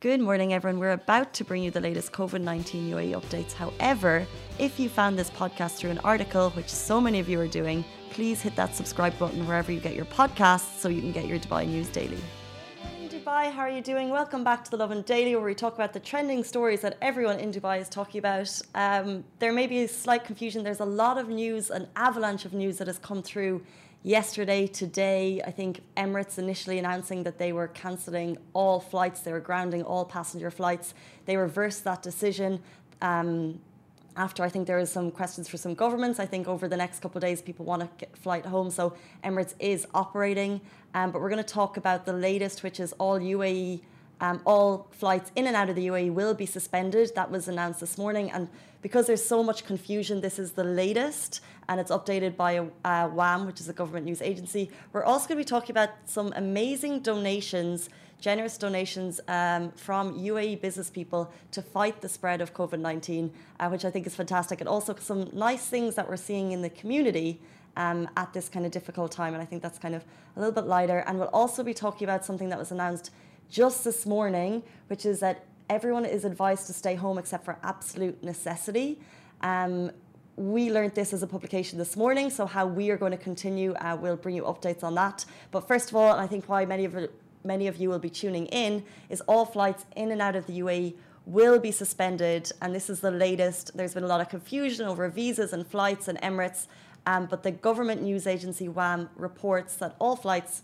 Good morning, everyone. We're about to bring you the latest COVID 19 UAE updates. However, if you found this podcast through an article, which so many of you are doing, please hit that subscribe button wherever you get your podcasts so you can get your Dubai news daily. Dubai, how are you doing? Welcome back to the Lovin Daily, where we talk about the trending stories that everyone in Dubai is talking about. Um, there may be a slight confusion. There's a lot of news, an avalanche of news that has come through yesterday, today, I think Emirates initially announcing that they were cancelling all flights, they were grounding all passenger flights. They reversed that decision. Um, after I think there is some questions for some governments. I think over the next couple of days, people want to get flight home. So Emirates is operating. Um, but we're going to talk about the latest, which is all UAE um, all flights in and out of the UAE will be suspended. That was announced this morning. And because there's so much confusion, this is the latest and it's updated by uh, WAM, which is a government news agency. We're also going to be talking about some amazing donations, generous donations um, from UAE business people to fight the spread of COVID 19, uh, which I think is fantastic. And also some nice things that we're seeing in the community. Um, at this kind of difficult time, and I think that's kind of a little bit lighter. And we'll also be talking about something that was announced just this morning, which is that everyone is advised to stay home except for absolute necessity. Um, we learned this as a publication this morning, so how we are going to continue, uh, we'll bring you updates on that. But first of all, and I think why many of many of you will be tuning in, is all flights in and out of the UAE will be suspended, and this is the latest. There's been a lot of confusion over visas and flights and Emirates, um, but the government news agency WAM reports that all flights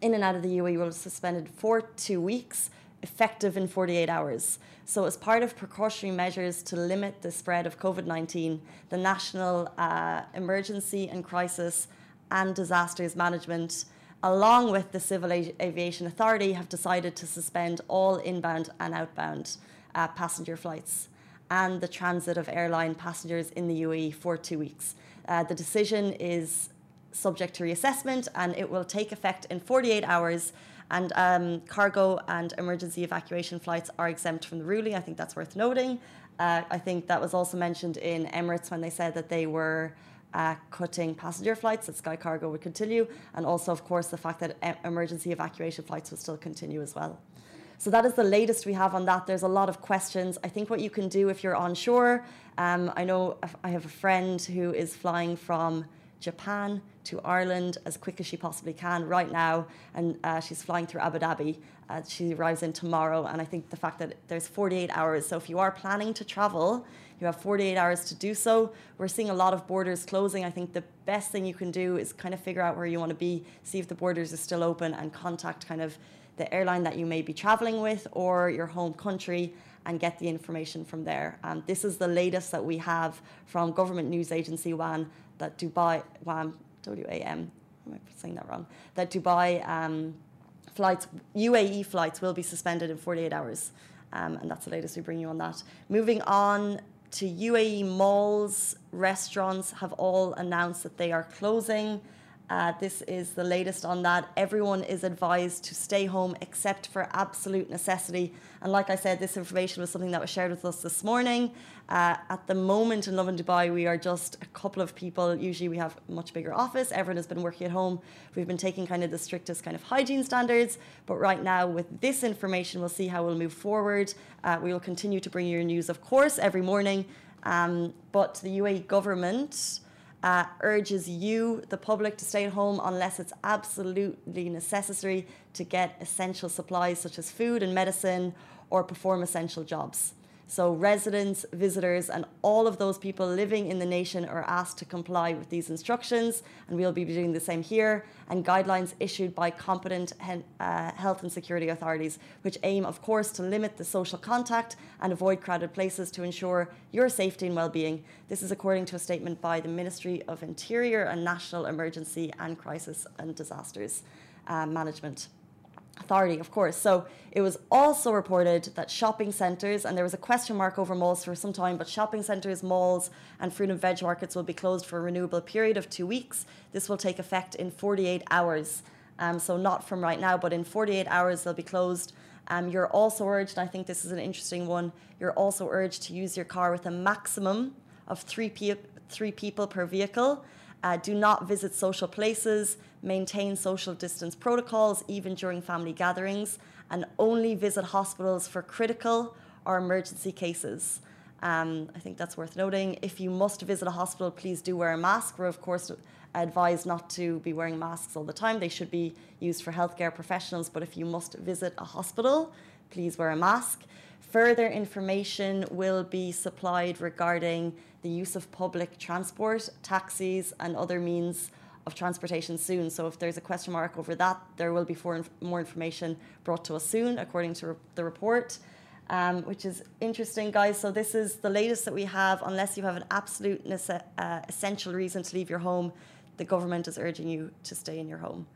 in and out of the UAE will be suspended for two weeks, effective in 48 hours. So, as part of precautionary measures to limit the spread of COVID 19, the National uh, Emergency and Crisis and Disasters Management, along with the Civil Aviation Authority, have decided to suspend all inbound and outbound uh, passenger flights and the transit of airline passengers in the UAE for two weeks. Uh, the decision is subject to reassessment and it will take effect in 48 hours. And um, cargo and emergency evacuation flights are exempt from the ruling. I think that's worth noting. Uh, I think that was also mentioned in Emirates when they said that they were uh, cutting passenger flights, that Sky Cargo would continue, and also, of course, the fact that e- emergency evacuation flights will still continue as well. So that is the latest we have on that. There's a lot of questions. I think what you can do if you're onshore, um, I know I have a friend who is flying from Japan to Ireland as quick as she possibly can right now. And uh, she's flying through Abu Dhabi. Uh, she arrives in tomorrow. And I think the fact that there's 48 hours. So if you are planning to travel, you have 48 hours to do so. We're seeing a lot of borders closing. I think the best thing you can do is kind of figure out where you want to be, see if the borders are still open, and contact kind of the airline that you may be traveling with or your home country and get the information from there. Um, this is the latest that we have from government news agency WAM that Dubai WAM W A M. Am I saying that wrong? That Dubai um, flights, UAE flights, will be suspended in 48 hours, um, and that's the latest we bring you on that. Moving on to UAE malls, restaurants have all announced that they are closing. Uh, this is the latest on that. Everyone is advised to stay home except for absolute necessity. And like I said, this information was something that was shared with us this morning. Uh, at the moment in Lovin Dubai, we are just a couple of people. Usually we have a much bigger office. Everyone has been working at home. We've been taking kind of the strictest kind of hygiene standards. But right now, with this information, we'll see how we'll move forward. Uh, we will continue to bring you news, of course, every morning. Um, but the UAE government uh, urges you, the public, to stay at home unless it's absolutely necessary to get essential supplies such as food and medicine or perform essential jobs. So, residents, visitors, and all of those people living in the nation are asked to comply with these instructions, and we'll be doing the same here. And guidelines issued by competent uh, health and security authorities, which aim, of course, to limit the social contact and avoid crowded places to ensure your safety and well being. This is according to a statement by the Ministry of Interior and National Emergency and Crisis and Disasters uh, Management authority, of course. So it was also reported that shopping centres, and there was a question mark over malls for some time, but shopping centres, malls, and fruit and veg markets will be closed for a renewable period of two weeks. This will take effect in 48 hours. Um, so not from right now, but in 48 hours they'll be closed. Um, you're also urged, I think this is an interesting one, you're also urged to use your car with a maximum of three, pe- three people per vehicle. Uh, do not visit social places, maintain social distance protocols even during family gatherings, and only visit hospitals for critical or emergency cases. Um, I think that's worth noting. If you must visit a hospital, please do wear a mask. We're, of course, advised not to be wearing masks all the time. They should be used for healthcare professionals, but if you must visit a hospital, please wear a mask. Further information will be supplied regarding the use of public transport, taxis, and other means of transportation soon. So if there's a question mark over that, there will be more information brought to us soon, according to the report um, which is interesting, guys. So this is the latest that we have. Unless you have an absolute uh, essential reason to leave your home, the government is urging you to stay in your home.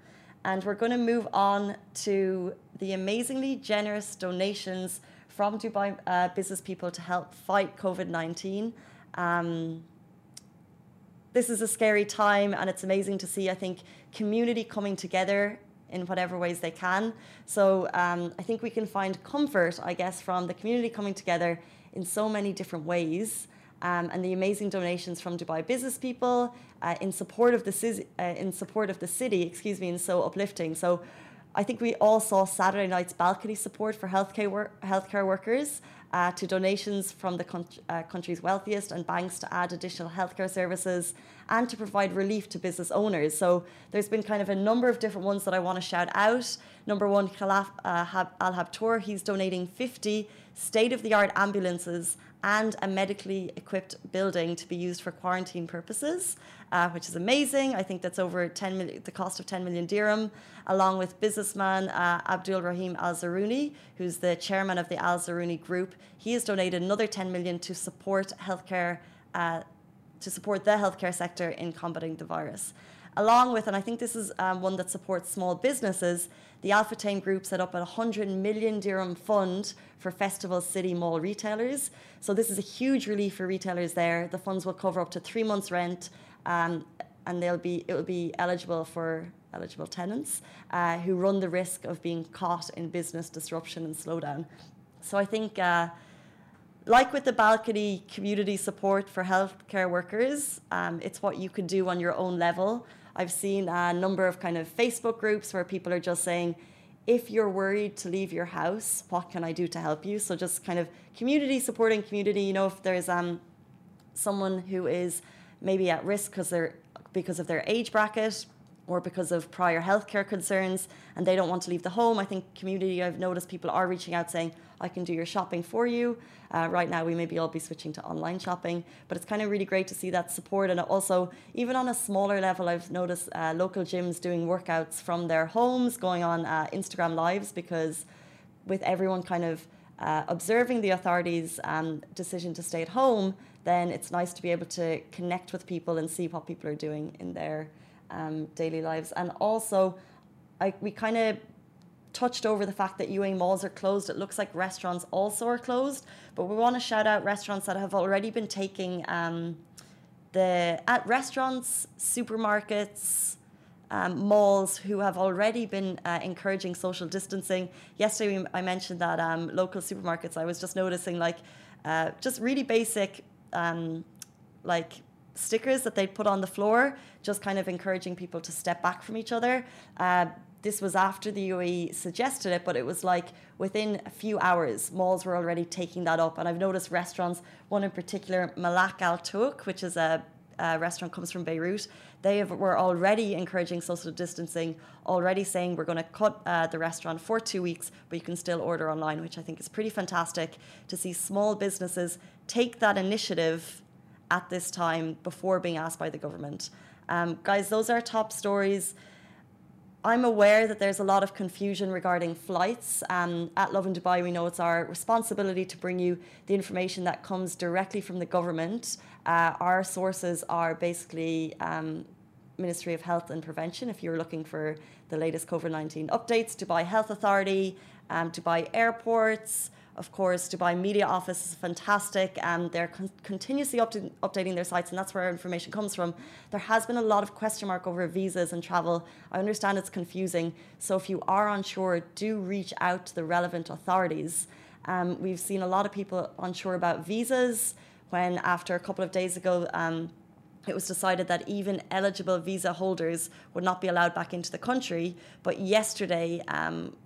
And we're going to move on to the amazingly generous donations from Dubai uh, business people to help fight COVID 19. Um, this is a scary time, and it's amazing to see, I think, community coming together in whatever ways they can. So um, I think we can find comfort, I guess, from the community coming together in so many different ways. Um, and the amazing donations from Dubai business people uh, in support of the uh, in support of the city, excuse me, and so uplifting. So I think we all saw Saturday night's balcony support for healthcare wor- healthcare workers uh, to donations from the con- uh, country's wealthiest and banks to add additional healthcare services and to provide relief to business owners. So there's been kind of a number of different ones that I want to shout out. Number one, Khalaf uh, Al Habtour, he's donating 50 state of the art ambulances and a medically equipped building to be used for quarantine purposes, uh, which is amazing. I think that's over 10 million, the cost of 10 million dirham, along with businessman uh, Abdul Rahim Al Zaruni, who's the chairman of the Al Zaruni Group. He has donated another 10 million to support healthcare, uh, to support the healthcare sector in combating the virus along with, and I think this is um, one that supports small businesses, the Al Futtaim Group set up a 100 million dirham fund for Festival City Mall retailers. So this is a huge relief for retailers there. The funds will cover up to three months' rent, um, and they'll be it will be eligible for eligible tenants uh, who run the risk of being caught in business disruption and slowdown. So I think. Uh, like with the balcony community support for healthcare workers, um, it's what you could do on your own level. I've seen a number of kind of Facebook groups where people are just saying, if you're worried to leave your house, what can I do to help you? So just kind of community supporting community. You know, if there's um, someone who is maybe at risk because they're because of their age bracket, or because of prior healthcare concerns and they don't want to leave the home. I think community, I've noticed people are reaching out saying, I can do your shopping for you. Uh, right now, we maybe all be switching to online shopping, but it's kind of really great to see that support. And also, even on a smaller level, I've noticed uh, local gyms doing workouts from their homes, going on uh, Instagram lives, because with everyone kind of uh, observing the authorities' um, decision to stay at home, then it's nice to be able to connect with people and see what people are doing in their um, daily lives. And also, I, we kind of touched over the fact that UAE malls are closed. It looks like restaurants also are closed, but we want to shout out restaurants that have already been taking um, the at restaurants, supermarkets. Um, malls who have already been uh, encouraging social distancing. Yesterday, I mentioned that um, local supermarkets. I was just noticing, like, uh, just really basic, um, like stickers that they'd put on the floor, just kind of encouraging people to step back from each other. Uh, this was after the UAE suggested it, but it was like within a few hours, malls were already taking that up. And I've noticed restaurants, one in particular, Malak Al Touk, which is a, restaurant comes from Beirut. They have, were already encouraging social distancing, already saying we're going to cut uh, the restaurant for two weeks, but you can still order online, which I think is pretty fantastic to see small businesses take that initiative at this time before being asked by the government. Um, guys, those are top stories. I'm aware that there's a lot of confusion regarding flights. Um, at Lovin Dubai, we know it's our responsibility to bring you the information that comes directly from the government. Uh, our sources are basically um, Ministry of Health and Prevention. If you're looking for the latest COVID 19 updates, Dubai Health Authority, um, Dubai airports, of course, Dubai Media Office is fantastic and they're con- continuously up updating their sites, and that's where our information comes from. There has been a lot of question mark over visas and travel. I understand it's confusing, so if you are unsure, do reach out to the relevant authorities. Um, we've seen a lot of people unsure about visas when, after a couple of days ago, um, it was decided that even eligible visa holders would not be allowed back into the country. But yesterday, um,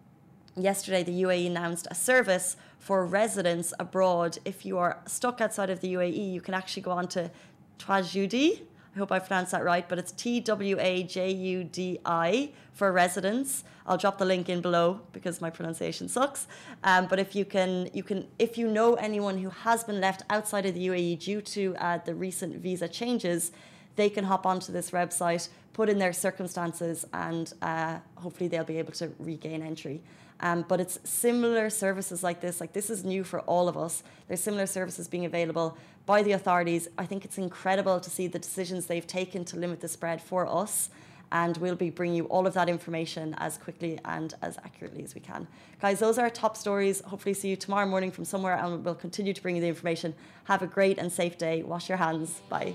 yesterday the UAE announced a service for residents abroad. If you are stuck outside of the UAE, you can actually go on to Twajudi. I hope I pronounced that right, but it's T W A J U D I for residents. I'll drop the link in below because my pronunciation sucks. Um, but if you can, you can, if you know anyone who has been left outside of the UAE due to uh, the recent visa changes, they can hop onto this website, put in their circumstances, and uh, hopefully they'll be able to regain entry. Um, but it's similar services like this. Like this is new for all of us. There's similar services being available by the authorities. I think it's incredible to see the decisions they've taken to limit the spread for us and we'll be bringing you all of that information as quickly and as accurately as we can. Guys, those are our top stories. Hopefully, see you tomorrow morning from somewhere, and we'll continue to bring you the information. Have a great and safe day. Wash your hands. Bye.